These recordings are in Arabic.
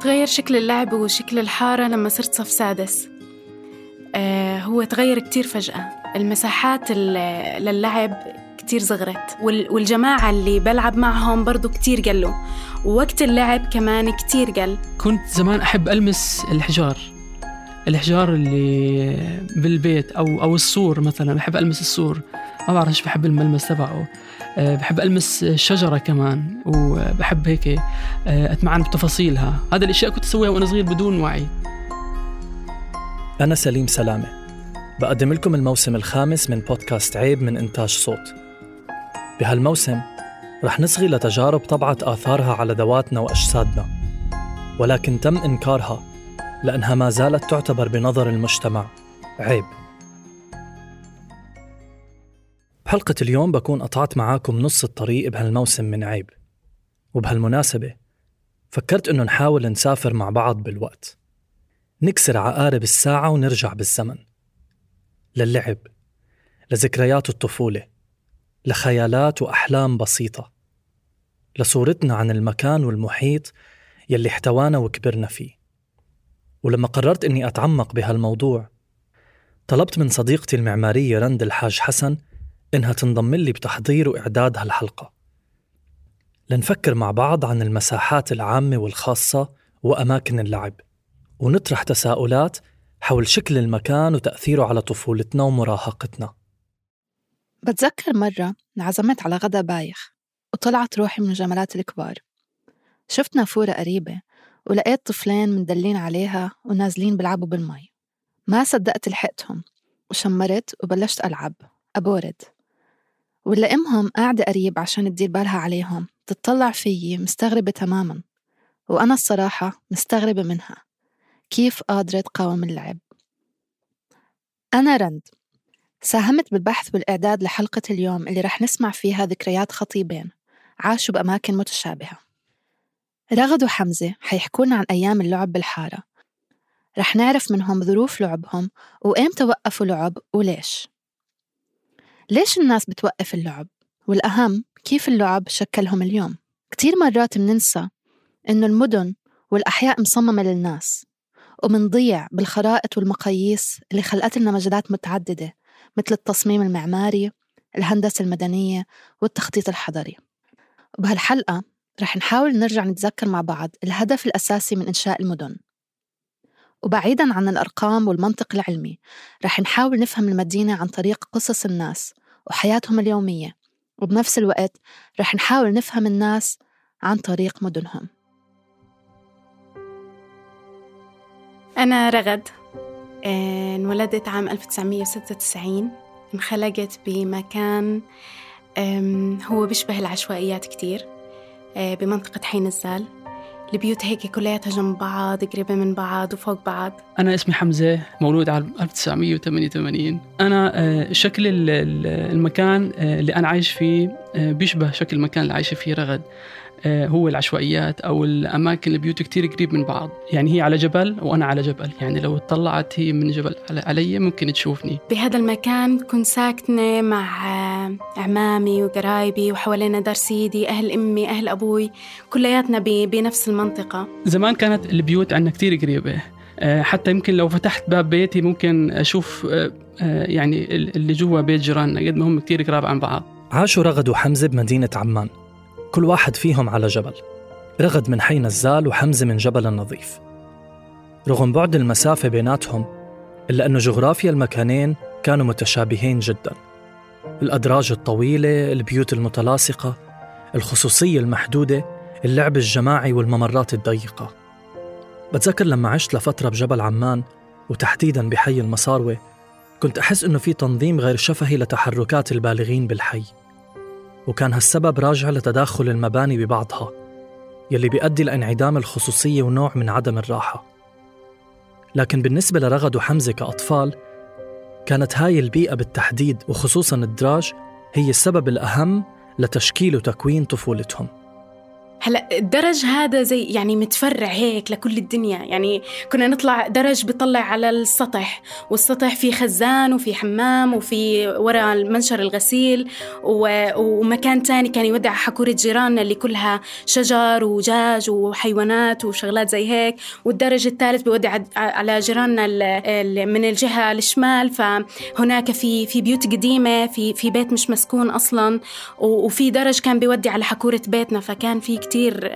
تغير شكل اللعب وشكل الحارة لما صرت صف سادس. آه هو تغير كتير فجأة. المساحات للعب كتير صغرت. والجماعة اللي بلعب معهم برضو كتير قلوا. ووقت اللعب كمان كتير قل. كنت زمان أحب ألمس الحجار. الحجار اللي بالبيت أو أو السور مثلا. بحب ألمس السور. ما بعرف بحب الملمس تبعه. بحب ألمس الشجرة كمان وبحب هيك آه، أتمعن بتفاصيلها. هذا الأشياء كنت أسويها وأنا صغير بدون وعي. أنا سليم سلامة. بقدم لكم الموسم الخامس من بودكاست عيب من إنتاج صوت. بهالموسم رح نصغي لتجارب طبعت آثارها على ذواتنا وأجسادنا ولكن تم إنكارها لأنها ما زالت تعتبر بنظر المجتمع عيب. بحلقة اليوم بكون قطعت معاكم نص الطريق بهالموسم من عيب. وبهالمناسبة فكرت إنه نحاول نسافر مع بعض بالوقت. نكسر عقارب الساعة ونرجع بالزمن. للعب لذكريات الطفولة لخيالات وأحلام بسيطة. لصورتنا عن المكان والمحيط يلي احتوانا وكبرنا فيه. ولما قررت إني أتعمق بهالموضوع طلبت من صديقتي المعمارية رند الحاج حسن إنها تنضم لي بتحضير وإعداد هالحلقة. لنفكر مع بعض عن المساحات العامة والخاصة وأماكن اللعب ونطرح تساؤلات حول شكل المكان وتأثيره على طفولتنا ومراهقتنا. بتذكر مرة انعزمت على غدا بايخ وطلعت روحي من الجملات الكبار. شفت نافورة قريبة ولقيت طفلين مندلين عليها ونازلين بلعبوا بالمي. ما صدقت لحقتهم وشمرت وبلشت ألعب أبورد. ولا أمهم قاعدة قريب عشان تدير بالها عليهم تطلع فيي مستغربة تماما. وأنا الصراحة مستغربة منها. كيف قادرة تقاوم اللعب؟ أنا رند. ساهمت بالبحث والإعداد لحلقة اليوم اللي رح نسمع فيها ذكريات خطيبين عاشوا بأماكن متشابهة. رغد وحمزة حيحكونا عن أيام اللعب بالحارة. رح نعرف منهم ظروف لعبهم وإمتى وقفوا لعب وليش. ليش الناس بتوقف اللعب؟ والأهم كيف اللعب شكلهم اليوم؟ كتير مرات مننسى إنه المدن والأحياء مصممة للناس ومنضيع بالخرائط والمقاييس اللي خلقت لنا مجالات متعددة مثل التصميم المعماري الهندسة المدنية والتخطيط الحضري. وبهالحلقة رح نحاول نرجع نتذكر مع بعض الهدف الأساسي من إنشاء المدن. وبعيدا عن الأرقام والمنطق العلمي رح نحاول نفهم المدينة عن طريق قصص الناس وحياتهم اليومية. وبنفس الوقت رح نحاول نفهم الناس عن طريق مدنهم. أنا رغد آه، انولدت عام 1996 انخلقت بمكان هو بيشبه العشوائيات كتير آه، بمنطقة حين الزال البيوت هيك كلياتها جنب بعض قريبة من بعض وفوق بعض. أنا اسمي حمزة مولود عام 1988 أنا آه، شكل المكان اللي أنا عايش فيه بيشبه شكل المكان اللي عايشة فيه رغد. آه، هو العشوائيات أو الأماكن البيوت كتير قريب من بعض. يعني هي على جبل وأنا على جبل. يعني لو اطلعت هي من جبل علي ممكن تشوفني. بهذا المكان كنت ساكنة مع آه، اعمامي وقرايبي وحوالينا دار سيدي أهل أمي أهل أبوي كلياتنا بنفس المنطقة. زمان كانت البيوت عندنا كتير قريبة. آه، حتى يمكن لو فتحت باب بيتي ممكن أشوف يعني اللي جوا بيت جيراننا قد ما هم كتير قراب عن بعض. عاشوا رغد وحمزه بمدينة عمان. كل واحد فيهم على جبل. رغد من حي نزال وحمزة من جبل النظيف. رغم بعد المسافة بيناتهم إلا أنه جغرافيا المكانين كانوا متشابهين جدا. الأدراج الطويلة، البيوت المتلاصقة، الخصوصية المحدودة، اللعب الجماعي والممرات الضيقة. بتذكر لما عشت لفترة بجبل عمان وتحديدا بحي المصاروة كنت أحس إنه في تنظيم غير شفهي لتحركات البالغين بالحي. وكان هالسبب راجع لتداخل المباني ببعضها يلي بيؤدي لانعدام الخصوصية ونوع من عدم الراحة. لكن بالنسبة لرغد وحمزة كأطفال كانت هاي البيئة بالتحديد وخصوصا الدراج هي السبب الأهم لتشكيل وتكوين طفولتهم. هلا الدرج هذا زي يعني متفرع هيك لكل الدنيا. يعني كنا نطلع درج بيطلع على السطح والسطح في خزان وفي حمام وفي ورا المنشر الغسيل ومكان تاني كان يودع حكورة جيراننا اللي كلها شجر ودجاج وحيوانات وشغلات زي هيك. والدرج الثالث بيودع على جيراننا من الجهة الشمال. فهناك في في بيوت قديمة في في بيت مش مسكون أصلا وفي درج كان بيودي على حكورة بيتنا. فكان في كتير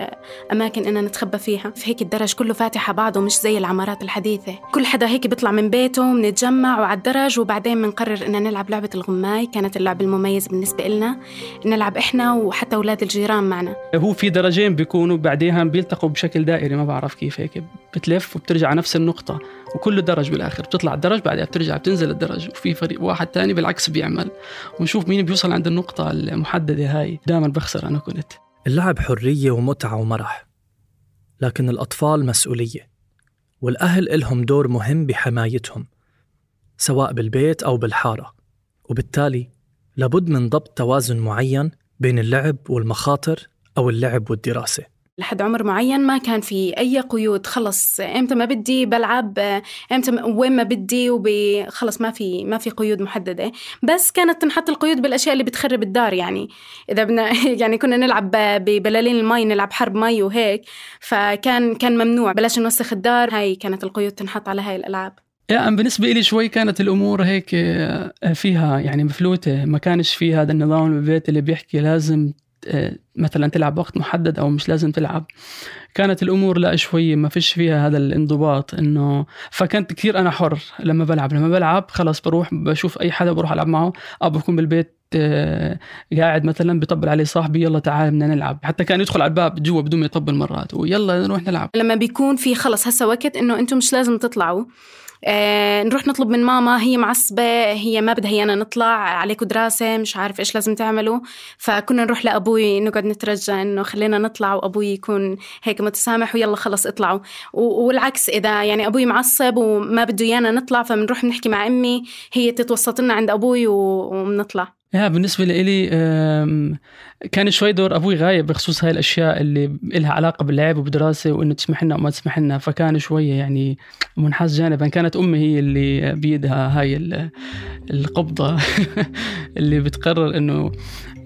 أماكن إننا نتخبى فيها. في هيك الدرج كله فاتح على بعضه مش زي العمارات الحديثة. كل حدا هيك بيطلع من بيته بنتجمع وعلى الدرج وبعدين بنقرر إننا نلعب لعبة الغماي. كانت اللعبة المميزة بالنسبة لنا نلعب إحنا وحتى أولاد الجيران معنا. هو في درجين بيكونوا بعديها بيلتقوا بشكل دائري ما بعرف كيف هيك. بتلف وبترجع نفس النقطة. وكله درج بالآخر بتطلع الدرج بعدها بترجع بتنزل الدرج. وفي فريق واحد تاني بالعكس بيعمل. ونشوف مين بيوصل عند النقطة المحددة هاي. دائما بخسر أنا كنت. اللعب حرية ومتعة ومرح لكن الأطفال مسؤولية والأهل إلهم دور مهم بحمايتهم سواء بالبيت أو بالحارة وبالتالي لابد من ضبط توازن معين بين اللعب والمخاطر أو اللعب والدراسة. لحد عمر معين ما كان في أي قيود. خلص إمتى ما بدي بلعب إمتى وين ما بدي وخلص ما في ما في قيود محددة. بس كانت تنحط القيود بالأشياء اللي بتخرب الدار يعني. إذا بدنا يعني كنا نلعب ببلالين المي نلعب حرب مي وهيك. فكان كان ممنوع. بلاش نوسخ الدار. هاي كانت القيود تنحط على هاي الألعاب. يعني بالنسبة لي شوي كانت الأمور هيك فيها يعني مفلوتة. ما كانش في هذا النظام بالبيت اللي بيحكي لازم مثلا تلعب وقت محدد أو مش لازم تلعب. كانت الأمور لا شوي ما فيش فيها هذا الانضباط إنه فكنت كثير أنا حر لما بلعب. لما بلعب خلاص بروح بشوف أي حدا بروح ألعب معه أو بكون بالبيت آه، قاعد مثلا بيطبل علي صاحبي يلا تعال بدنا نلعب. حتى كان يدخل على الباب جوا بدون ما يطبل مرات ويلا نروح نلعب. لما بيكون في خلص هسه وقت إنه أنتم مش لازم تطلعوا آه نروح نطلب من ماما هي معصبة هي ما بدها هينا نطلع عليكم دراسة مش عارف إيش لازم تعملوا. فكنا نروح لأبوي نقعد نترجى إنه خلينا نطلع وأبوي يكون هيك متسامح ويلا خلص اطلعوا. والعكس إذا يعني أبوي معصب وما بده إيانا نطلع فبنروح نحكي مع أمي هي تتوسط لنا عند أبوي وبنطلع. يا بالنسبة لي كان شوي دور أبوي غايب بخصوص هاي الأشياء اللي إلها علاقة باللعب وبدراسة وإنه تسمح لنا وما تسمح لنا. فكان شوية يعني منحاز جانبا. كانت أمي هي اللي بيدها هاي القبضة اللي بتقرر إنه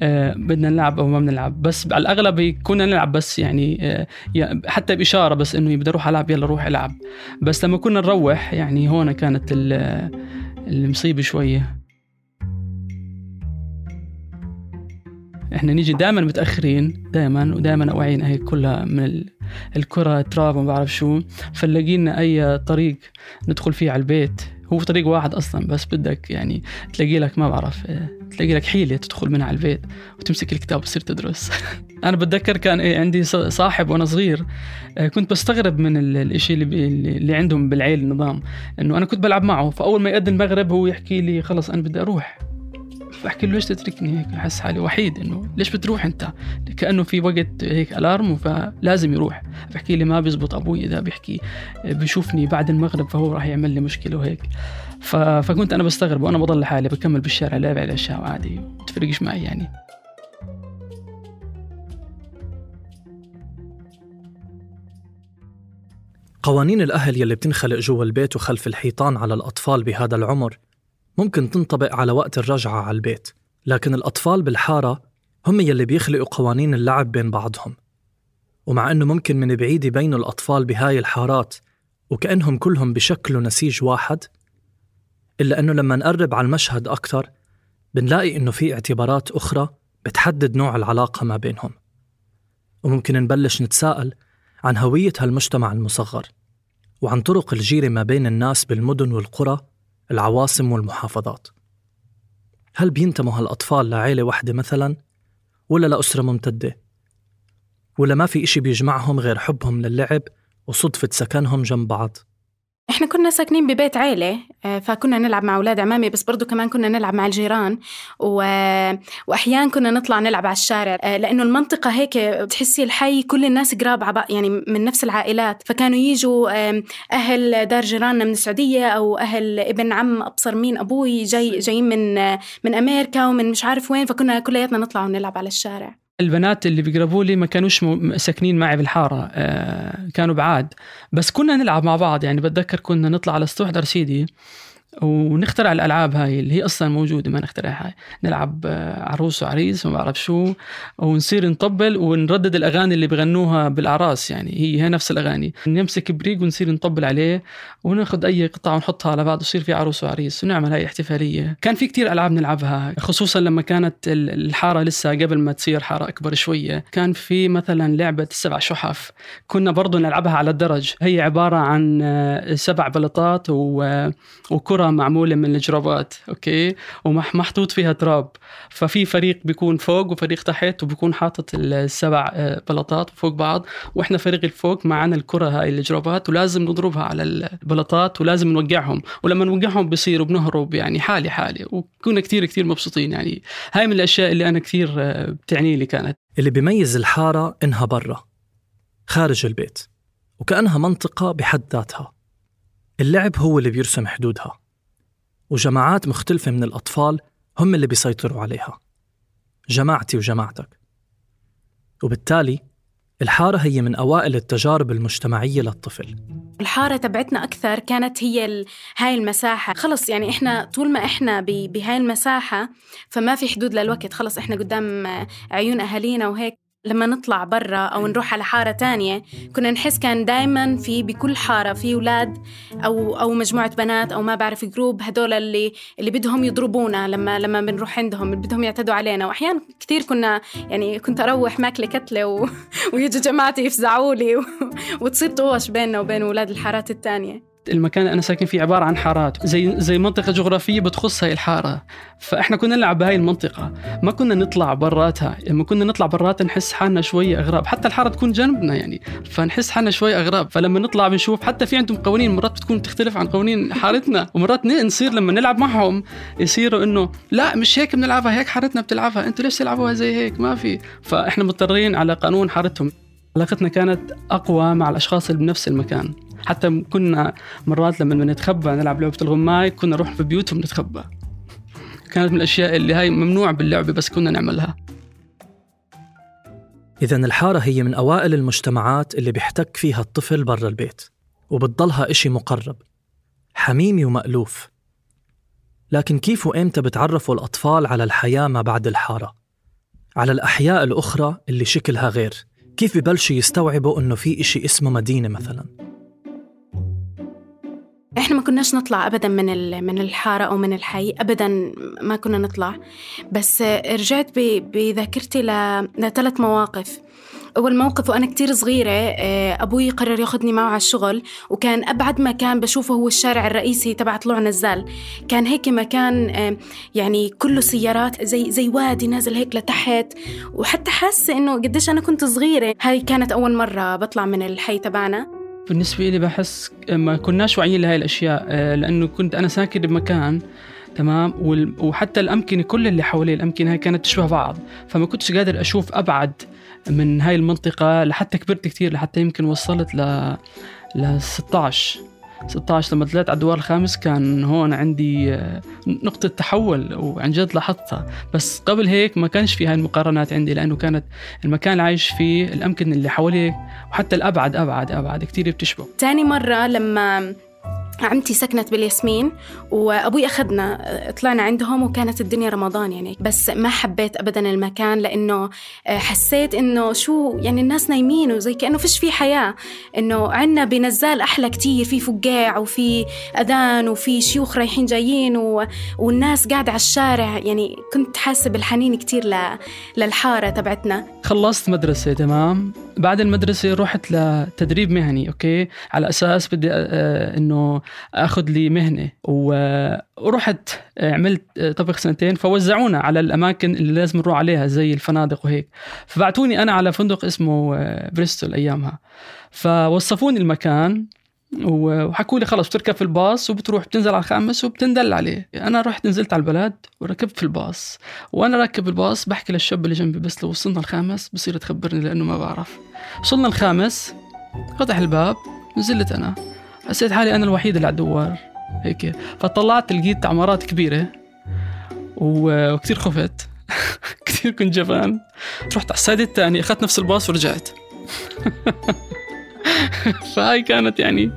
آه، بدنا نلعب أو ما بنلعب بس على الأغلب كنا نلعب بس يعني آه، حتى بإشارة بس إنه بدي أروح ألعب يلا روح ألعب. بس لما كنا نروح يعني هون كانت المصيبة شوية. إحنا نيجي دائما متأخرين دائما ودائما اواعينا هيك كلها من الكرة تراب وما بعرف شو. فنلاقي لنا أي طريق ندخل فيه على البيت. هو طريق واحد أصلا بس بدك يعني تلاقي لك ما بعرف تلاقي لك حيلة تدخل منها على البيت وتمسك الكتاب وتصير تدرس. أنا بتذكر كان إيه عندي صاحب وأنا صغير آه، كنت بستغرب من الإشي اللي, اللي عندهم بالعيل النظام. إنه أنا كنت بلعب معه فأول ما يأذن المغرب هو يحكي لي خلص أنا بدي أروح. بحكي له ليش تتركني هيك؟ أحس حالي وحيد إنه ليش بتروح أنت؟ كأنه في وقت هيك الارم فلازم يروح. بحكي لي ما بيزبط أبوي إذا بيحكي بشوفني بعد المغرب فهو راح يعمل لي مشكلة وهيك. ف... فكنت أنا بستغرب وأنا بضل لحالي بكمل بالشارع لعب على الأشياء عادي ما تفرقش معي يعني. قوانين الأهل يلي بتنخلق جوا البيت وخلف الحيطان على الأطفال بهذا العمر ممكن تنطبق على وقت الرجعة على البيت لكن الأطفال بالحارة هم يلي بيخلقوا قوانين اللعب بين بعضهم. ومع أنه ممكن من بعيد يبينوا الأطفال بهاي الحارات وكأنهم كلهم بشكلوا نسيج واحد إلا أنه لما نقرب على المشهد أكثر بنلاقي أنه في اعتبارات أخرى بتحدد نوع العلاقة ما بينهم. وممكن نبلش نتساءل عن هوية هالمجتمع المصغر وعن طرق الجيرة ما بين الناس بالمدن والقرى العواصم والمحافظات. هل بينتموا هالأطفال لعيلة واحدة مثلا؟ ولا لأسرة ممتدة؟ ولا ما في إشي بيجمعهم غير حبهم للعب وصدفة سكنهم جنب بعض؟ إحنا كنا ساكنين ببيت عيلة آه، فكنا نلعب مع أولاد عمامي بس برضو كمان كنا نلعب مع الجيران و... وأحيانا كنا نطلع نلعب على الشارع آه، لأنه المنطقة هيك بتحسي الحي كل الناس قراب عب... يعني من نفس العائلات فكانوا يجوا أهل دار جيراننا من السعودية أو أهل ابن عم أبصر مين أبوي جاي جايين من من أمريكا ومن مش عارف وين فكنا كلياتنا نطلع ونلعب على الشارع. البنات اللي بيقربوا لي ما كانوش ساكنين معي بالحارة آه، كانوا بعاد. بس كنا نلعب مع بعض يعني بتذكر كنا نطلع على سطوح درسيدي. ونخترع الألعاب هاي اللي هي أصلا موجودة ما نخترعها نلعب آه، عروس وعريس وما بعرف شو ونصير نطبل ونردد الأغاني اللي بغنوها بالأعراس يعني. هي هي نفس الأغاني. نمسك بريق ونصير نطبل عليه وناخذ أي قطعة ونحطها على بعض ويصير في عروس وعريس ونعمل هاي احتفالية. كان في كتير ألعاب نلعبها خصوصا لما كانت ال- الحارة لسه قبل ما تصير حارة أكبر شوية. كان في مثلا لعبة السبع شحف كنا برضو نلعبها على الدرج. هي عبارة عن آه، سبع بلطات و- وكره معمولة من الجرابات أوكي؟ ومحطوط فيها تراب. ففي فريق بيكون فوق وفريق تحت وبيكون حاطط السبع آه، بلطات فوق بعض. وإحنا فريق الفوق معنا الكرة هاي الجرابات ولازم نضربها على البلطات ولازم نوقعهم. ولما نوقعهم بصير بنهرب يعني حالي حالي. وكنا كتير كتير مبسوطين يعني. هاي من الأشياء اللي أنا كتير آه، بتعني لي كانت. اللي بيميز الحارة إنها برا خارج البيت وكأنها منطقة بحد ذاتها. اللعب هو اللي بيرسم حدودها. وجماعات مختلفة من الأطفال هم اللي بيسيطروا عليها جماعتي وجماعتك وبالتالي الحارة هي من أوائل التجارب المجتمعية للطفل الحارة تبعتنا أكثر كانت هي. هاي المساحة خلص يعني إحنا طول ما إحنا. بهاي المساحة فما في حدود للوقت خلص إحنا قدام عيون أهالينا وهيك لما نطلع برا أو نروح على حارة تانية كنا نحس كان دايما في بكل حارة في أولاد أو أو مجموعة بنات أو ما بعرف جروب هدول اللي اللي بدهم يضربونا لما لما بنروح عندهم اللي بدهم يعتدوا علينا. وأحيانا كثير كنا يعني كنت أروح ماكلة كتلة و... ويجوا جماعتي يفزعوا لي و... وتصير طوش بيننا وبين أولاد الحارات التانية. المكان اللي أنا ساكن فيه عبارة عن حارات. زي زي منطقة جغرافية بتخص هاي الحارة. فإحنا كنا نلعب بهاي المنطقة. ما كنا نطلع براتها. لما كنا نطلع براتها نحس حالنا شوي أغراب. حتى الحارة تكون جنبنا يعني. فنحس حالنا شوي أغراب. فلما نطلع بنشوف حتى في عندهم قوانين. مرات بتكون تختلف عن قوانين حارتنا. ومرات نصير لما نلعب معهم يصيروا إنه لا مش هيك بنلعبها. هيك حارتنا بتلعبها. أنتوا ليش تلعبوها زي هيك؟ ما في. فإحنا مضطرين على قانون حارتهم. علاقتنا كانت أقوى مع الأشخاص اللي بنفس المكان. حتى كنا مرات لما نتخبى نلعب لعبة الغماي كنا نروح في بيوتهم نتخبى. كانت من الأشياء اللي هاي ممنوع باللعبة بس كنا نعملها. إذا الحارة هي من أوائل المجتمعات اللي بيحتك فيها الطفل برا البيت وبتضلها إشي مقرب. حميمي ومألوف. لكن كيف وإمتى بتعرفوا الأطفال على الحياة ما بعد الحارة؟ على الأحياء الأخرى اللي شكلها غير. كيف ببلشوا يستوعبوا إنه في إشي اسمه مدينة مثلاً؟ إحنا ما كناش نطلع ابدا من من الحارة أو من الحي ابدا ما كنا نطلع. بس رجعت بذاكرتي لثلاث مواقف. أول موقف وأنا كتير صغيرة آه، أبوي قرر ياخدني معه على الشغل وكان أبعد مكان بشوفه هو الشارع الرئيسي تبع طلوع نزال كان هيك مكان يعني كله سيارات زي زي وادي نازل هيك لتحت. وحتى حاسة إنه قديش أنا كنت صغيرة. هاي كانت أول مرة بطلع من الحي تبعنا. بالنسبة لي بحس ما كناش واعيين لهي الأشياء آه، لأنه كنت أنا ساكن بمكان تمام؟ وحتى الأمكنة كل اللي حوالي الأمكنة هاي كانت تشبه بعض فما كنتش قادر أشوف أبعد من هاي المنطقة لحتى كبرت كتير لحتى يمكن وصلت ل ل 16 16 لما طلعت على الدوار الخامس كان هون عندي آه، نقطة تحول وعن جد لاحظتها. بس قبل هيك ما كانش في هاي المقارنات عندي لأنه كانت المكان اللي عايش فيه الأمكنة اللي حواليه وحتى الأبعد أبعد أبعد كتير بتشبه. تاني مرة لما عمتي سكنت بالياسمين وأبوي أخذنا طلعنا عندهم وكانت الدنيا رمضان يعني. بس ما حبيت ابدا المكان لأنه حسيت إنه شو يعني الناس نايمين وزي كأنه فيش في حياة. إنه عنا بنزال أحلى كتير في فقاع وفي أذان وفي شيوخ رايحين جايين و... والناس قاعدة على الشارع. يعني كنت حاسة بالحنين كتير ل... للحارة تبعتنا. خلصت مدرسة تمام. بعد المدرسة رحت لتدريب مهني أوكي؟ على أساس بدي آه، إنه أخذ لي مهنة. و- ورحت آه، عملت آه، طبخ سنتين فوزعونا على الأماكن اللي لازم نروح عليها زي الفنادق وهيك. فبعتوني أنا على فندق اسمه آه، بريستول أيامها. فوصفوني المكان وحكوا لي خلص بتركب في الباص وبتروح بتنزل على الخامس وبتندل عليه. أنا رحت نزلت على البلد وركبت في الباص. وأنا راكب الباص بحكي للشاب اللي جنبي بس لو وصلنا الخامس بصير تخبرني لأنه ما بعرف. وصلنا الخامس فتح الباب نزلت أنا. حسيت حالي أنا الوحيد اللي على الدوار. هيك. فطلعت لقيت عمارات كبيرة و- وكتير خفت. كثير كنت جبان. رحت على السايد الثاني أخذت نفس الباص ورجعت. فهاي كانت يعني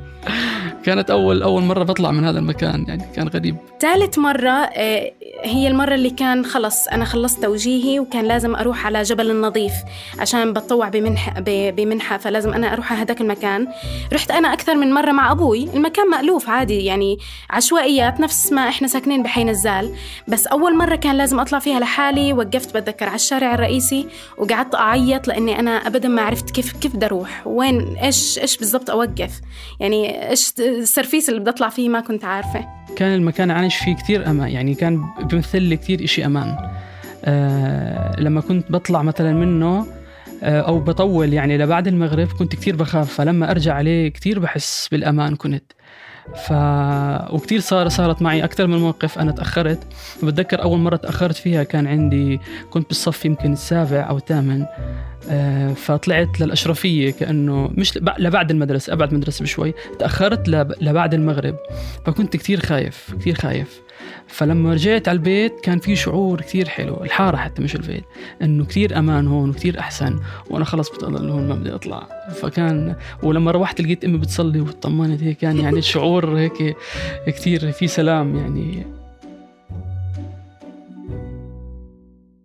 كانت اول أول مرة بطلع من هذا المكان يعني كان غريب. ثالث مرة آه، هي المرة اللي كان خلص أنا خلصت توجيهي وكان لازم أروح على جبل النظيف عشان بتطوع بمنحة, بمنحة فلازم أنا أروح على هذاك المكان. رحت أنا أكثر من مرة مع أبوي. المكان مألوف عادي يعني عشوائيات نفس ما إحنا ساكنين بحي نزال بس أول مرة كان لازم أطلع فيها لحالي وقفت بتذكر على الشارع الرئيسي وقعدت أعيط لأني أنا أبدا ما عرفت كيف كيف بدي أروح. وين؟ إيش إيش بالضبط أوقف؟ يعني إيش السرفيس اللي بدي أطلع فيه ما كنت عارفة. كان المكان عايش فيه كثير أمان يعني كان بيمثل لي كثير شيء أمان. آه لما كنت بطلع مثلا منه آه أو بطول يعني لبعد المغرب كنت كثير بخاف فلما أرجع عليه كثير بحس بالأمان كنت. ف وكثير صار صارت معي أكثر من موقف أنا تأخرت. بتذكر أول مرة تأخرت فيها كان عندي كنت بالصف يمكن السابع أو الثامن. آه، فطلعت للأشرفية كأنه مش لبعد المدرسة أبعد مدرسة بشوي. تأخرت لبعد المغرب. فكنت كثير خايف كثير خايف. فلما رجعت على البيت كان في شعور كثير حلو الحارة حتى مش البيت إنه كثير أمان هون وكثير أحسن وأنا خلص بتضل هون ما بدي أطلع. فكان ولما روحت لقيت أمي بتصلي وطمنت هيك كان يعني الشعور هيك كثير في سلام يعني.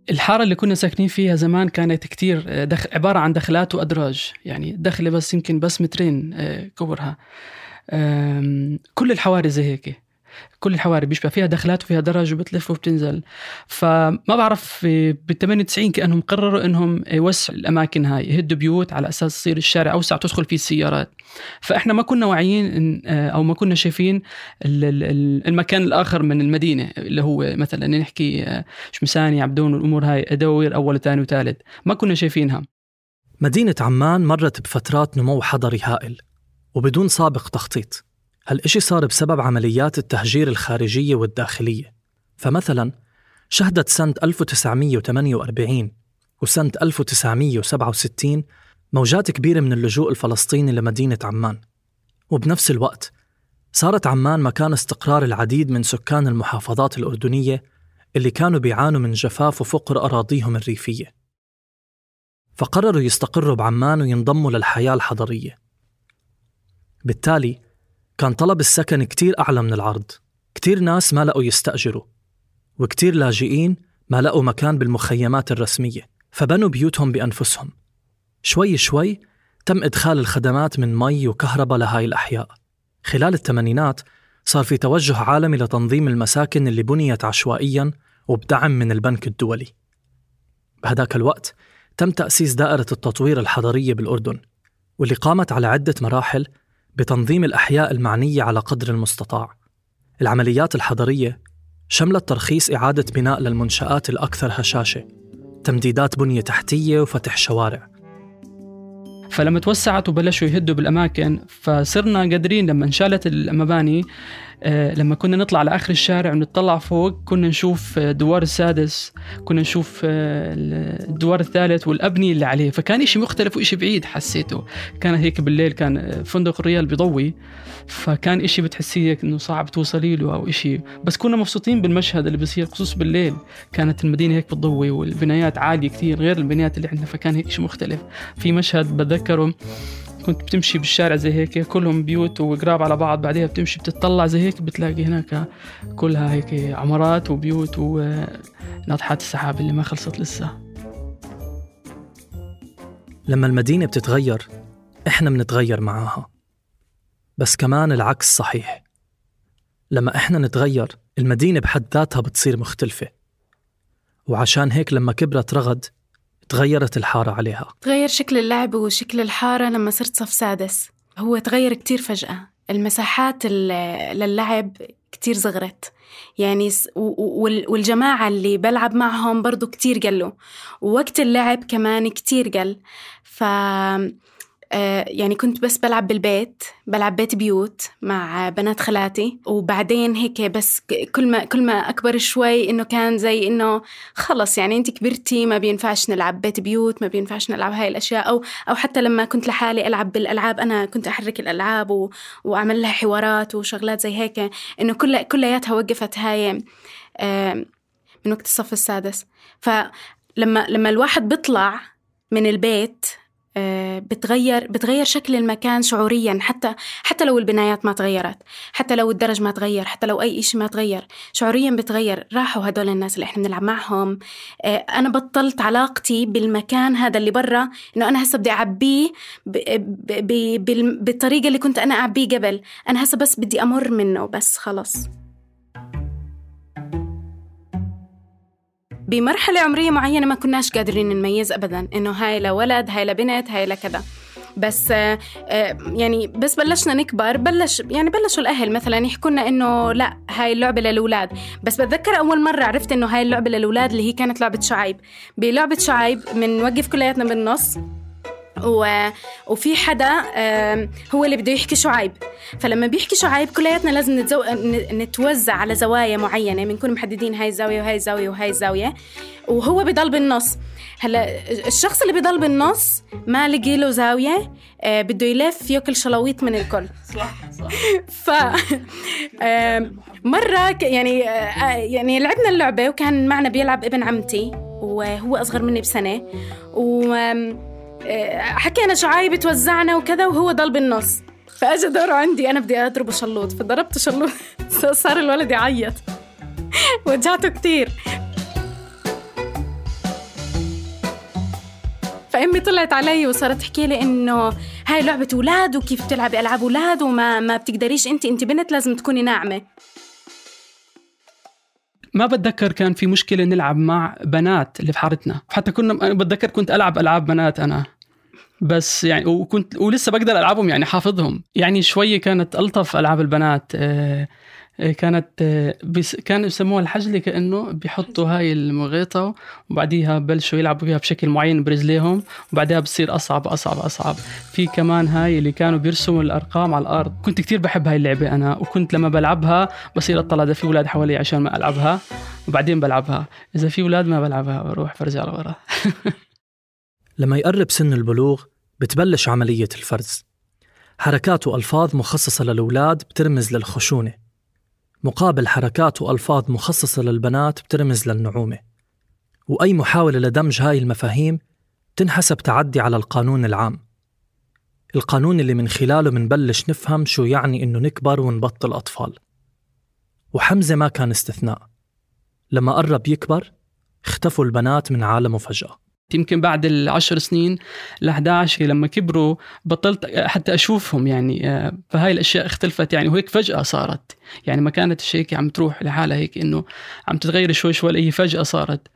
الحارة اللي كنا ساكنين فيها زمان كانت كتير دخ... عبارة عن دخلات وأدراج يعني دخلة بس يمكن بس مترين آه، كبرها. كل الحواري زي هيك. كل الحواري بيشبه فيها دخلات وفيها درج وبتلف وبتنزل. فما بعرف بال 98 كأنهم قرروا إنهم يوسعوا الأماكن هاي يهدوا بيوت على أساس يصير الشارع أوسع تدخل فيه السيارات. فإحنا ما كنا واعيين إن أو ما كنا شايفين المكان الآخر من المدينة اللي هو مثلا نحكي شمساني عبدون والأمور هاي أدوير أول وثاني وثالث. ما كنا شايفينها. مدينة عمان مرت بفترات نمو حضري هائل وبدون سابق تخطيط. هالإشي صار بسبب عمليات التهجير الخارجية والداخلية. فمثلا شهدت سنة 1948 وسنة 1967 موجات كبيرة من اللجوء الفلسطيني لمدينة عمان. وبنفس الوقت صارت عمان مكان استقرار العديد من سكان المحافظات الأردنية اللي كانوا بيعانوا من جفاف وفقر أراضيهم الريفية. فقرروا يستقروا بعمان وينضموا للحياة الحضرية. بالتالي كان طلب السكن كتير أعلى من العرض. كتير ناس ما لقوا يستأجروا وكتير لاجئين ما لقوا مكان بالمخيمات الرسمية فبنوا بيوتهم بأنفسهم. شوي شوي تم إدخال الخدمات من مي وكهرباء لهاي الأحياء. خلال الثمانينات صار في توجه عالمي لتنظيم المساكن اللي بنيت عشوائيا وبدعم من البنك الدولي. بهداك الوقت تم تأسيس دائرة التطوير الحضرية بالأردن واللي قامت على عدة مراحل بتنظيم الأحياء المعنية على قدر المستطاع. العمليات الحضرية شملت ترخيص إعادة بناء للمنشآت الأكثر هشاشة، تمديدات بنية تحتية وفتح شوارع. فلما توسعت وبلشوا يهدوا بالأماكن فصرنا قادرين لما انشالت المباني لما كنا نطلع لآخر الشارع ونطلع فوق كنا نشوف الدوار السادس كنا نشوف آه، الدوار الثالث والأبنية اللي عليه. فكان إشي مختلف وإشي بعيد حسيته. كان هيك بالليل كان آه، فندق الريال بضوي. فكان إشي بتحسيه إنه صعب توصلي له أو إشي. بس كنا مبسوطين بالمشهد اللي بصير خصوص بالليل. كانت المدينة هيك بتضوي والبنايات عالية كثير غير البنايات اللي عندنا. فكان هيك شيء مختلف. في مشهد بتذكره كنت بتمشي بالشارع زي هيك كلهم بيوت وقراب على بعض بعدها بتمشي بتطلع زي هيك بتلاقي هناك كلها هيك عمارات وبيوت وناطحات السحاب اللي ما خلصت لسه. لما المدينة بتتغير إحنا بنتغير معاها. بس كمان العكس صحيح. لما إحنا نتغير المدينة بحد ذاتها بتصير مختلفة. وعشان هيك لما كبرت رغد تغيرت الحارة عليها. تغير شكل اللعب وشكل الحارة لما صرت صف سادس. هو تغير كتير فجأة. المساحات للعب كتير صغرت يعني والجماعة اللي بلعب معهم برضو كتير قلوا. ووقت اللعب كمان كتير قل. ف يعني كنت بس بلعب بالبيت بلعب بيت بيوت مع بنات خالاتي وبعدين هيك بس كل ما كل ما أكبر شوي إنه كان زي إنه خلص يعني انت كبرتي ما بينفعش نلعب بيت بيوت ما بينفعش نلعب هاي الأشياء أو أو حتى لما كنت لحالي ألعب بالألعاب أنا كنت أحرك الألعاب و... وأعمل لها حوارات وشغلات زي هيك إنه كل كلياتها وقفت هاي آه، من وقت الصف السادس. ف لما لما الواحد بيطلع من البيت بتغير بتغير شكل المكان شعوريا حتى حتى لو البنايات ما تغيرت حتى لو الدرج ما تغير حتى لو أي شيء ما تغير. شعوريا بتغير. راحوا هدول الناس اللي إحنا بنلعب معهم. آه، أنا بطلت علاقتي بالمكان هذا اللي برا إنه أنا هسه بدي أعبيه بالطريقة اللي كنت أنا أعبيه قبل. أنا هسه بس بدي أمر منه بس خلص. بمرحلة عمرية معينة ما كناش قادرين نميز أبدا إنه هاي لولد هاي لبنت هاي لكذا بس آه، آه، يعني بس بلشنا نكبر بلش يعني بلشوا الأهل مثلا يحكوا لنا إنه لا هاي اللعبة للأولاد. بس بتذكر أول مرة عرفت إنه هاي اللعبة للأولاد اللي هي كانت لعبة شعيب. بلعبة شعيب بنوقف كلياتنا بالنص. و... وفي حدا هو اللي بده يحكي شعيب. فلما بيحكي شعيب كلياتنا لازم نتزو... نتوزع على زوايا معينة. بنكون محددين هاي الزاوية وهاي الزاوية وهاي الزاوية وهو بضل بالنص. هلا الشخص اللي بضل بالنص ما لقي له زاوية آه، بده يلف ياكل شلاويط من الكل. صح صح. ف مرة يعني آه، يعني لعبنا اللعبة وكان معنا بيلعب ابن عمتي وهو أصغر مني بسنة. و آه، حكينا شعايب توزعنا وكذا وهو ضل بالنص فاجى دوره عندي أنا بدي اضربه شلوط. فضربته شلوط. صار الولد يعيط. وجعته كثير فأمي طلعت علي وصارت تحكي لي إنه هاي لعبة أولاد وكيف بتلعبي ألعاب أولاد وما ما بتقدريش انت انت بنت لازم تكوني ناعمة. ما بتذكر كان في مشكلة نلعب مع بنات اللي في حارتنا. حتى كنا بتذكر كنت ألعب ألعاب بنات أنا. بس يعني وكنت ولسه بقدر ألعبهم يعني حافظهم. يعني شوية كانت ألطف ألعاب البنات آه كانت إيه، بس كانوا يسموها الحجلة كأنه بيحطوا هاي المغيطة وبعديها بلشوا يلعبوا فيها بشكل معين برجليهم وبعدها بصير أصعب أصعب أصعب. في كمان هاي اللي كانوا بيرسموا الأرقام على الأرض. كنت كتير بحب هاي اللعبة أنا وكنت لما بلعبها بصير أطلع إذا في أولاد حوالي عشان ما ألعبها وبعدين بلعبها. إذا في أولاد ما بلعبها بروح برجع لورا. لما يقرب سن البلوغ بتبلش عملية الفرز. حركات وألفاظ مخصصة للأولاد بترمز للخشونة. مقابل حركات وألفاظ مخصصة للبنات بترمز للنعومة. وأي محاولة لدمج هاي المفاهيم تنحسب تعدي على القانون العام. القانون اللي من خلاله منبلش نفهم شو يعني إنه نكبر ونبطل أطفال. وحمزة ما كان استثناء. لما قرب يكبر اختفوا البنات من عالمه فجأة. يمكن بعد العشر سنين ل 11 لما كبروا بطلت حتى أشوفهم يعني آه، فهاي الأشياء اختلفت يعني وهيك فجأة صارت يعني ما كانت الشيء عم تروح لحالها هيك إنه عم تتغير شوي شوي هي فجأة صارت.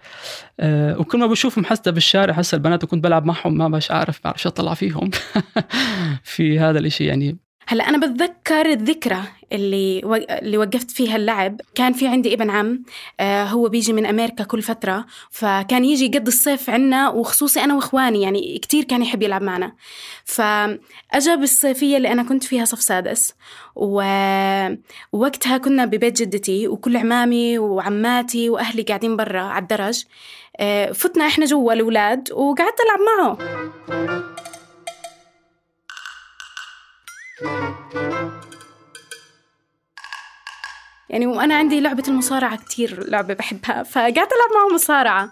آه، وكل ما بشوفهم حتى بالشارع هسه البنات وكنت بلعب معهم ما بش عارف بعرفش أطلع فيهم في هذا الإشي يعني. هلا أنا بتذكر الذكرى اللي و... اللي وقفت فيها اللعب. كان في عندي ابن عم آه هو بيجي من أمريكا كل فترة فكان يجي يقضي الصيف عنا وخصوصي أنا وإخواني يعني كتير كان يحب يلعب معنا. فأجا بالصيفية اللي أنا كنت فيها صف سادس. ووقتها كنا ببيت جدتي وكل عمامي وعماتي وأهلي قاعدين برا على الدرج. آه فتنا إحنا جوا الأولاد وقعدت ألعب معه. يعني وأنا عندي لعبة المصارعة كتير لعبة بحبها فقعدت ألعب معه مصارعة.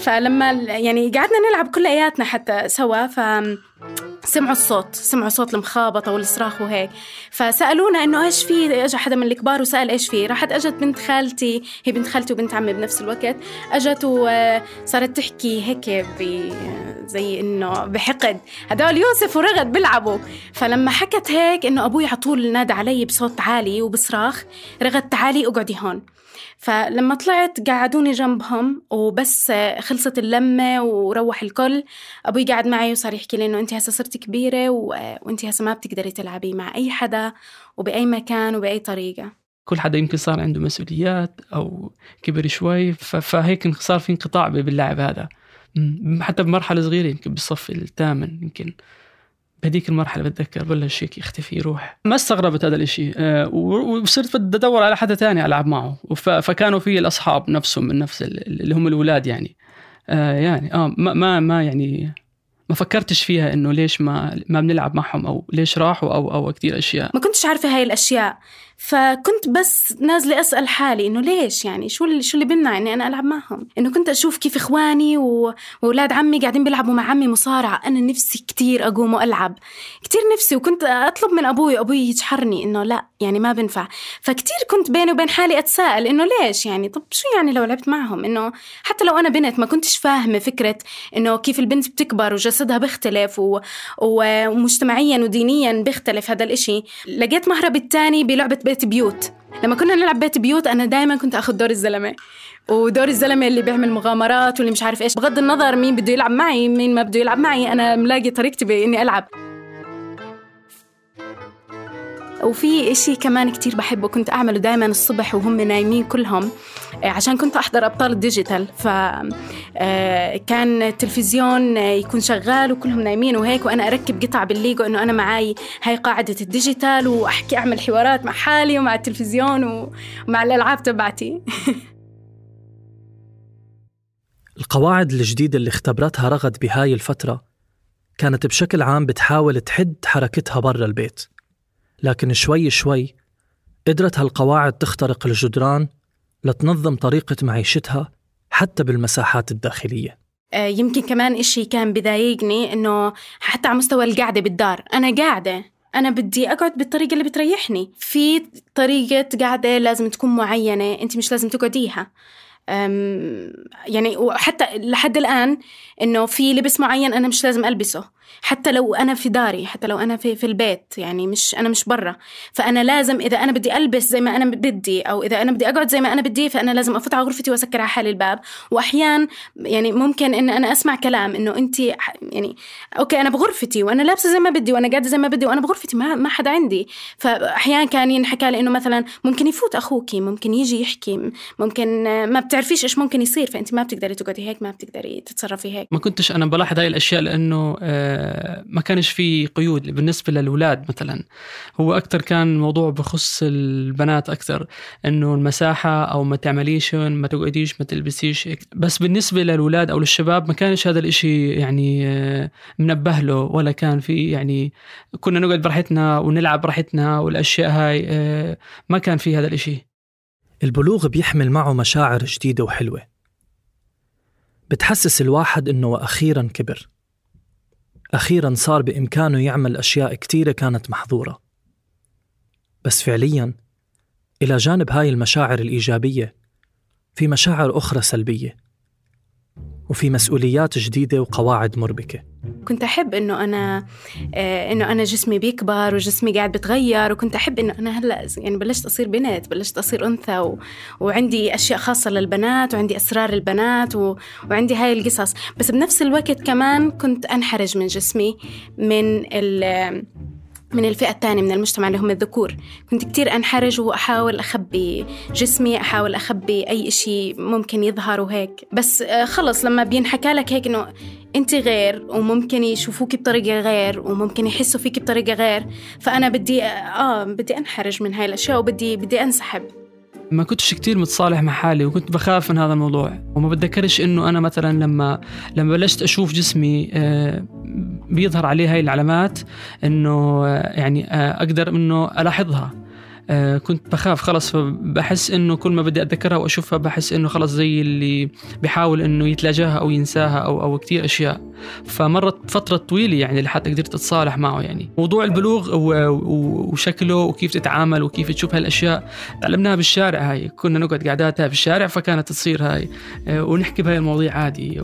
فلما يعني قعدنا نلعب كلياتنا حتى سوا ف سمعوا الصوت سمعوا صوت المخابطة والصراخ وهيك. فسألونا إنه إيش في إجا حدا من الكبار وسأل إيش في. راحت أجت بنت خالتي هي بنت خالتي وبنت عمي بنفس الوقت. أجت وصارت تحكي هيك زي إنه بحقد. هدول يوسف ورغد بيلعبوا. فلما حكت هيك إنه أبوي على طول نادى علي بصوت عالي وبصراخ رغد تعالي اقعدي هون. فلما طلعت قعدوني جنبهم وبس خلصت اللمة وروح الكل. أبوي قاعد معي وصار يحكي لي إنه أنت هسه صرتي كبيرة و... وأنت هسه ما بتقدري تلعبي مع أي حدا وبأي مكان وبأي طريقة. كل حدا يمكن صار عنده مسؤوليات أو كبر شوي ف... فهيك صار في انقطاع باللعب هذا. حتى بمرحلة صغيرة يمكن بالصف الثامن يمكن. بهذيك المرحلة بتذكر بلش هيك يختفي يروح ما استغربت هذا الإشي. آه، وصرت بدي أدور على حدا تاني ألعب معه. فكانوا في الأصحاب نفسهم من نفس اللي هم الأولاد يعني. آه، يعني آه ما ما, ما يعني ما فكرتش فيها إنه ليش ما ما بنلعب معهم أو ليش راحوا أو أو كثير أشياء. ما كنتش عارفة هاي الأشياء. فكنت بس نازلة أسأل حالي إنه ليش يعني؟ شو اللي شو اللي بمنع إني أنا ألعب معهم؟ إنه كنت أشوف كيف إخواني و- وأولاد عمي قاعدين بيلعبوا مع عمي مصارعة. أنا نفسي كتير أقوم وألعب. كتير نفسي وكنت أطلب من أبوي أبوي يجحرني إنه لا يعني ما بنفع. فكتير كنت بيني وبين حالي أتساءل إنه ليش يعني؟ طب شو يعني لو لعبت معهم؟ إنه حتى لو أنا بنت ما كنتش فاهمة فكرة إنه كيف البنت بتكبر وجسدها بيختلف و... و... ومجتمعيا ودينيا بيختلف هذا الإشي. لقيت مهرب التاني بلعبة بيت بيوت. لما كنا نلعب بيت بيوت أنا دائما كنت أخذ دور الزلمة. ودور الزلمة اللي بيعمل مغامرات واللي مش عارف إيش. بغض النظر مين بده يلعب معي مين ما بده يلعب معي أنا ملاقي طريقتي بإني ألعب. وفي إشي كمان كتير بحبه كنت أعمله دائما الصبح وهم نايمين كلهم آه، عشان كنت أحضر أبطال الديجيتال. فكان التلفزيون آه، يكون شغال وكلهم نايمين وهيك وأنا أركب قطع بالليجو إنه أنا معاي هاي قاعدة الديجيتال وأحكي أعمل حوارات مع حالي ومع التلفزيون ومع الألعاب تبعتي. القواعد الجديدة اللي اختبرتها رغد بهاي الفترة كانت بشكل عام بتحاول تحد حركتها برا البيت. لكن شوي شوي قدرت هالقواعد تخترق الجدران لتنظم طريقة معيشتها حتى بالمساحات الداخلية. آه، يمكن كمان إشي كان بضايقني إنه حتى على مستوى القعدة بالدار أنا قاعدة أنا بدي أقعد بالطريقة اللي بتريحني. في طريقة قعدة لازم تكون معينة أنت مش لازم تقعديها. يعني وحتى لحد الآن إنه في لبس معين أنا مش لازم ألبسه. حتى لو أنا في داري حتى لو أنا في, في البيت يعني مش أنا مش برا. فأنا لازم إذا أنا بدي ألبس زي ما أنا بدي أو إذا أنا بدي أقعد زي ما أنا بدي فأنا لازم أفوت على غرفتي وأسكر على حالي الباب. وأحيان يعني ممكن إن أنا أسمع كلام إنه أنت ح- يعني okay أنا بغرفتي وأنا لابسة زي ما بدي وأنا قاعدة زي ما بدي وأنا بغرفتي ما ما حدا عندي. فأحيان كان ينحكى لي إنه مثلا ممكن يفوت أخوكي ممكن يجي يحكي ممكن ما بتعرفيش إيش ممكن يصير فأنت ما بتقدري تقعدي هيك ما بتقدري تتصرفي هيك. ما كنتش أنا بلاحظ هاي الأشياء لأنه آه، ما كانش في قيود بالنسبة للأولاد مثلا. هو أكثر كان الموضوع بخص البنات أكثر إنه المساحة أو ما تعمليش ما تقعديش ما تلبسيش. بس بالنسبة للأولاد أو للشباب ما كانش هذا الإشي يعني آه، منبه له ولا كان في يعني كنا نقعد براحتنا ونلعب براحتنا والأشياء هاي آه، ما كان في هذا الإشي. البلوغ بيحمل معه مشاعر جديدة وحلوة. بتحسس الواحد إنه أخيرا كبر. أخيرا صار بإمكانه يعمل أشياء كتيرة كانت محظورة. بس فعليا إلى جانب هاي المشاعر الإيجابية في مشاعر أخرى سلبية. وفي مسؤوليات جديدة وقواعد مربكة. كنت أحب إنه أنا آه إنه أنا جسمي بيكبر وجسمي قاعد بتغير وكنت أحب إنه أنا هلأ يعني بلشت أصير بنت بلشت أصير أنثى و... وعندي أشياء خاصة للبنات وعندي أسرار البنات و... وعندي هاي القصص. بس بنفس الوقت كمان كنت أنحرج من جسمي من ال من الفئة الثانية من المجتمع اللي هم الذكور. كنت كتير أنحرج وأحاول أخبي جسمي أحاول أخبي أي إشي ممكن يظهر وهيك. بس آه، خلص لما بينحكى لك هيك إنه أنت غير وممكن يشوفوك بطريقة غير وممكن يحسوا فيك بطريقة غير فأنا بدي آه بدي أنحرج من هاي الأشياء وبدي بدي أنسحب. ما كنتش كتير متصالح مع حالي وكنت بخاف من هذا الموضوع. وما بتذكرش إنه أنا مثلا لما لما بلشت أشوف جسمي آه، بيظهر عليه هاي العلامات إنه آه، يعني آه، أقدر إنه ألاحظها. كنت بخاف خلص بحس إنه كل ما بدي أتذكرها وأشوفها بحس إنه خلص زي اللي بيحاول إنه يتلاجاها أو ينساها أو أو كثير أشياء. فمرت فترة طويلة يعني لحتى قدرت اتصالح معه يعني. موضوع البلوغ وشكله وكيف تتعامل وكيف تشوف هالأشياء تعلمناها بالشارع هاي. كنا نقعد قعداتها في الشارع فكانت تصير هاي. آه، ونحكي بهاي المواضيع عادي.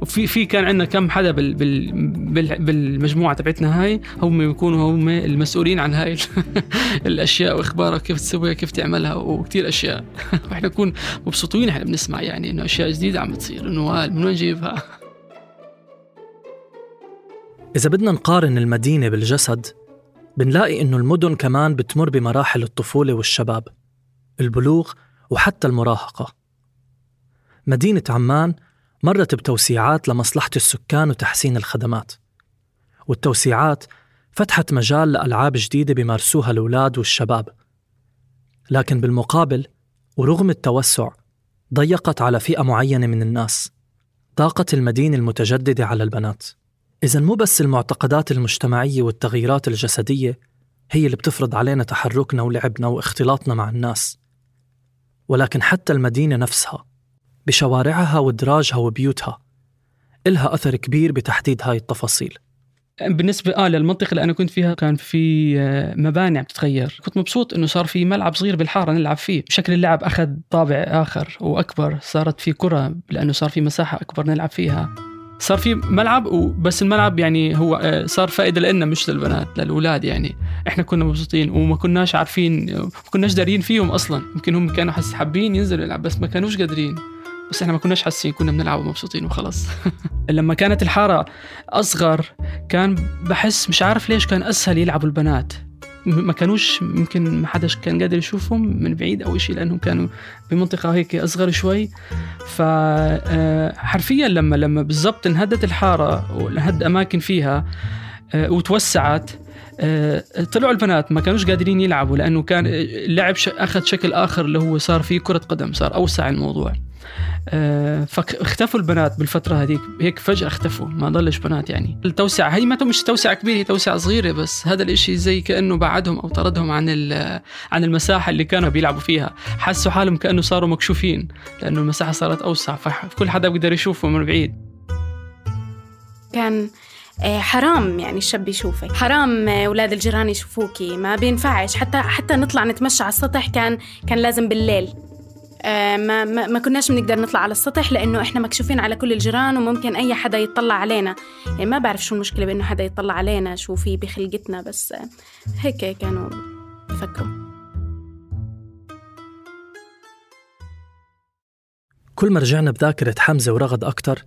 وفي في كان عندنا كم حدا بال بال بال بالمجموعة تبعتنا هاي. هم يكونوا هم المسؤولين عن هاي الأشياء وإخبارها كيف تسويها كيف تعملها وكثير أشياء. وإحنا نكون مبسوطين إحنا بنسمع يعني إنه أشياء جديدة عم تصير إنه هاي من وين نجيبها إذا بدنا نقارن المدينة بالجسد بنلاقي إنه المدن كمان بتمر بمراحل الطفولة والشباب البلوغ وحتى المراهقة. مدينة عمان مرت بتوسيعات لمصلحة السكان وتحسين الخدمات والتوسيعات فتحت مجال لألعاب جديدة بيمارسوها الأولاد والشباب. لكن بالمقابل ورغم التوسع ضيقت على فئة معينة من الناس طاقة المدينة المتجددة على البنات. إذا مو بس المعتقدات المجتمعية والتغييرات الجسدية هي اللي بتفرض علينا تحركنا ولعبنا واختلاطنا مع الناس ولكن حتى المدينة نفسها بشوارعها ودراجها وبيوتها إلها أثر كبير بتحديد هاي التفاصيل. بالنسبة آه للمنطقة اللي أنا كنت فيها كان في آه، مباني عم تتغير كنت مبسوط إنه صار في ملعب صغير بالحارة نلعب فيه. شكل اللعب أخذ طابع آخر وأكبر. صارت في كرة لأنه صار في مساحة أكبر نلعب فيها. صار في ملعب وبس الملعب يعني هو آه، صار فائدة لنا مش للبنات للأولاد يعني. إحنا كنا مبسوطين وما كناش عارفين ما كناش دارين فيهم أصلا. يمكن هم كانوا حس حابين ينزلوا يلعب بس ما كانوش قادرين. بس إحنا ما كناش حاسين كنا بنلعب ومبسوطين وخلاص. لما كانت الحارة أصغر كان بحس مش عارف ليش كان أسهل يلعبوا البنات. ما كانوش يمكن ما حداش كان قادر يشوفهم من بعيد أو شيء لأنهم كانوا بمنطقة هيك أصغر شوي. فحرفيا لما لما بالضبط انهدت الحارة وانهد أماكن فيها آه، وتوسعت آه، طلعوا البنات ما كانوش قادرين يلعبوا لأنه كان اللعب أخذ شكل آخر اللي هو صار فيه كرة قدم صار أوسع الموضوع. آه، فاختفوا البنات بالفترة هذيك هيك فجأة اختفوا ما ضلش بنات يعني. التوسعه هي ما مش توسعه كبيره هي توسعه صغيرة بس هذا الإشي زي كأنه بعدهم أو طردهم عن عن المساحة اللي كانوا بيلعبوا فيها. حسوا حالهم كأنه صاروا مكشوفين لأنه المساحة صارت أوسع فكل حدا بيقدر يشوفه من بعيد. كان آه، حرام يعني الشاب يشوفك. حرام آه، أولاد الجيران يشوفوكي. ما بينفعش. حتى حتى نطلع نتمشى على السطح كان كان لازم بالليل. آه، ما, ما, ما كناش بنقدر نطلع على السطح لأنه إحنا مكشوفين على كل الجيران وممكن أي حدا يطلع علينا. يعني ما بعرف شو المشكلة بأنه حدا يطلع علينا شو في بخلقتنا بس هيك كانوا بفكروا. كل ما رجعنا بذاكرة حمزة ورغد أكتر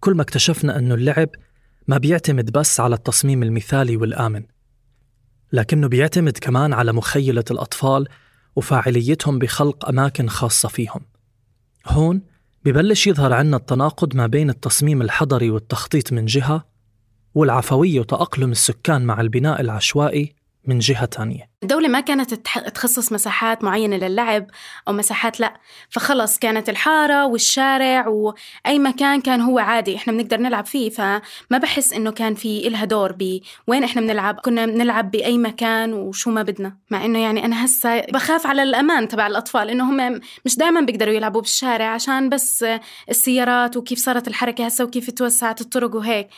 كل ما اكتشفنا أنه اللعب ما بيعتمد بس على التصميم المثالي والآمن لكنه بيعتمد كمان على مخيلة الأطفال وفاعليتهم بخلق أماكن خاصة فيهم. هون ببلش يظهر عنا التناقض ما بين التصميم الحضري والتخطيط من جهة والعفوية وتأقلم السكان مع البناء العشوائي من جهة تانية. الدولة ما كانت تخصص مساحات معينة للعب أو مساحات لأ. فخلص كانت الحارة والشارع وأي مكان كان هو عادي إحنا بنقدر نلعب فيه. فما بحس إنه كان في إلها دور بوين إحنا بنلعب. كنا بنلعب بأي مكان وشو ما بدنا. مع إنه يعني أنا هسا بخاف على الأمان تبع الأطفال إنه هم مش دائما بيقدروا يلعبوا بالشارع عشان بس السيارات وكيف صارت الحركة هسا وكيف توسعت الطرق وهيك.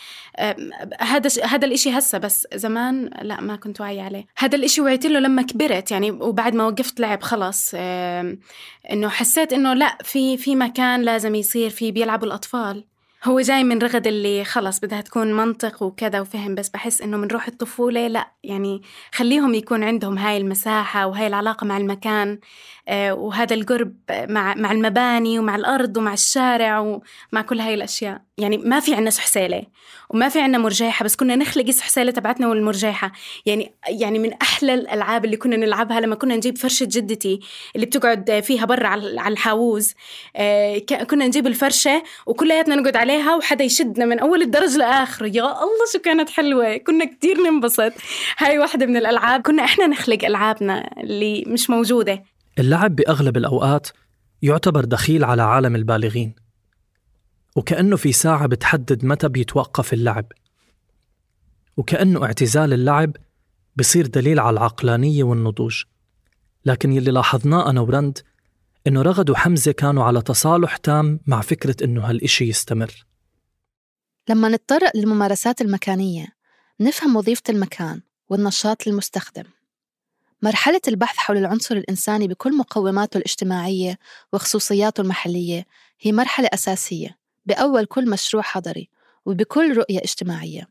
هذا هذا الإشي هسا بس زمان لأ ما كنت واعية عليه. هذا الإشي وعيت له لما كبرت يعني وبعد ما وقفت لعب خلص إنه حسيت إنه لا في في مكان لازم يصير فيه بيلعبوا الأطفال. هو جاي من رغد اللي خلص بدها تكون منطق وكذا وفهم بس بحس إنه من روح الطفولة لا يعني خليهم يكون عندهم هاي المساحة وهاي العلاقة مع المكان آه، وهذا القرب مع مع المباني ومع الأرض ومع الشارع ومع كل هاي الأشياء. يعني ما في عنا سحسيله وما في عنا مرجيحه بس كنا نخلق السحسيله تبعتنا والمرجيحه يعني يعني من أحلى الألعاب اللي كنا نلعبها لما كنا نجيب فرشة جدتي اللي بتقعد فيها برا على الحاوز آه، كنا نجيب الفرشة وكلياتنا نقعد عليها وحدا يشدنا من أول الدرج لاخره يا الله شو كانت حلوة. كنا كتير ننبسط. هاي واحدة من الألعاب. كنا إحنا نخلق ألعابنا اللي مش موجودة. اللعب بأغلب الأوقات يعتبر دخيل على عالم البالغين. وكأنه في ساعة بتحدد متى بيتوقف اللعب. وكأنه اعتزال اللعب بصير دليل على العقلانية والنضوج. لكن يلي لاحظناه أنا ورند إنه رغد وحمزة كانوا على تصالح تام مع فكرة إنه هالإشي يستمر. لما نتطرق للممارسات المكانية نفهم وظيفة المكان والنشاط للمستخدم مرحلة البحث حول العنصر الإنساني بكل مقوماته الاجتماعية وخصوصياته المحلية هي مرحلة أساسية. بأول كل مشروع حضري وبكل رؤية اجتماعية.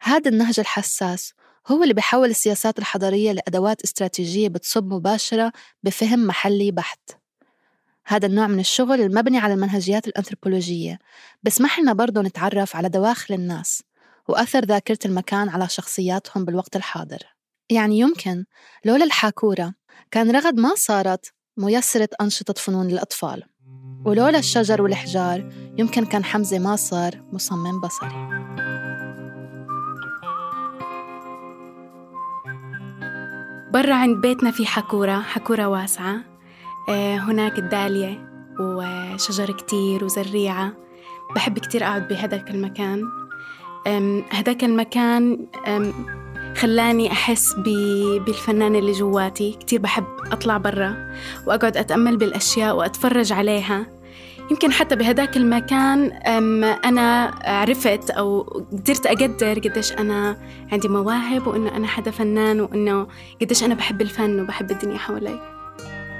هذا النهج الحساس هو اللي بيحول السياسات الحضرية لأدوات استراتيجية بتصب مباشرة بفهم محلي بحت. هذا النوع من الشغل المبني على المنهجيات الأنثروبولوجية بسمح لنا برضو نتعرف على دواخل الناس وأثر ذاكرة المكان على شخصياتهم بالوقت الحاضر. يعني يمكن لولا الحاكورة كان رغد ما صارت ميسرة أنشطة فنون للأطفال. ولولا الشجر والحجار يمكن كان حمزة ما صار مصمم بصري. برا عند بيتنا في حكورة حكورة واسعة. آه، هناك الدالية وشجر كتير وزريعة. بحب كتير أقعد بهداك المكان. هداك المكان خلاني أحس بالفنان اللي جواتي. كتير بحب أطلع برا وأقعد أتأمل بالأشياء وأتفرج عليها. يمكن حتى بهداك المكان أنا عرفت أو قدرت أقدر قديش أنا عندي مواهب وإنه أنا حدا فنان وإنه قديش أنا بحب الفن وبحب الدنيا حوالي.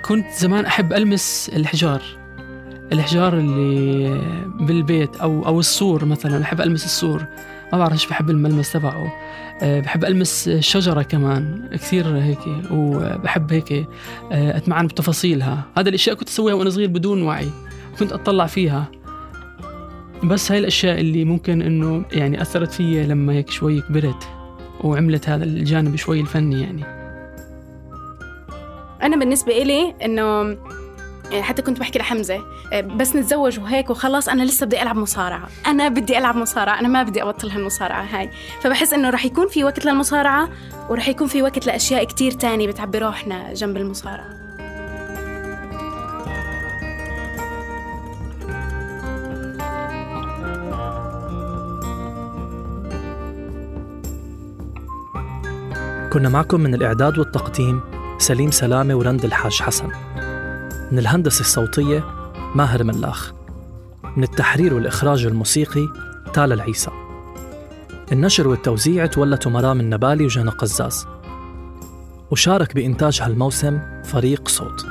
كنت زمان أحب ألمس الحجار. الحجار اللي بالبيت أو أو السور مثلا. أحب ألمس السور. ما بعرف إيش بحب الملمس تبعه. بحب ألمس الشجرة كمان كثير هيك وبحب هيك أه، أتمعن بتفاصيلها. هذا الأشياء كنت أسويها وأنا صغير بدون وعي كنت أطلع فيها. بس هاي الأشياء اللي ممكن إنه يعني أثرت فيا لما هيك شوي كبرت وعملت هذا الجانب شوي الفني يعني. أنا بالنسبة إلي إنه حتى كنت بحكي لحمزة بس نتزوج وهيك وخلاص أنا لسه بدي ألعب مصارعة. أنا بدي ألعب مصارعة أنا ما بدي أبطل هالمصارعة هاي. فبحس إنه رح يكون في وقت للمصارعة ورح يكون في وقت لأشياء كتير تانية بتعبي روحنا جنب المصارعة. كنا معكم من الإعداد والتقديم سليم سلامة ورند الحاج حسن. من الهندسة الصوتية ماهر ملاخ من التحرير والإخراج الموسيقي تالا العيسى. النشر والتوزيع تولته مرام النبالي وجنى قزاز. وشارك بإنتاج هالموسم فريق صوت.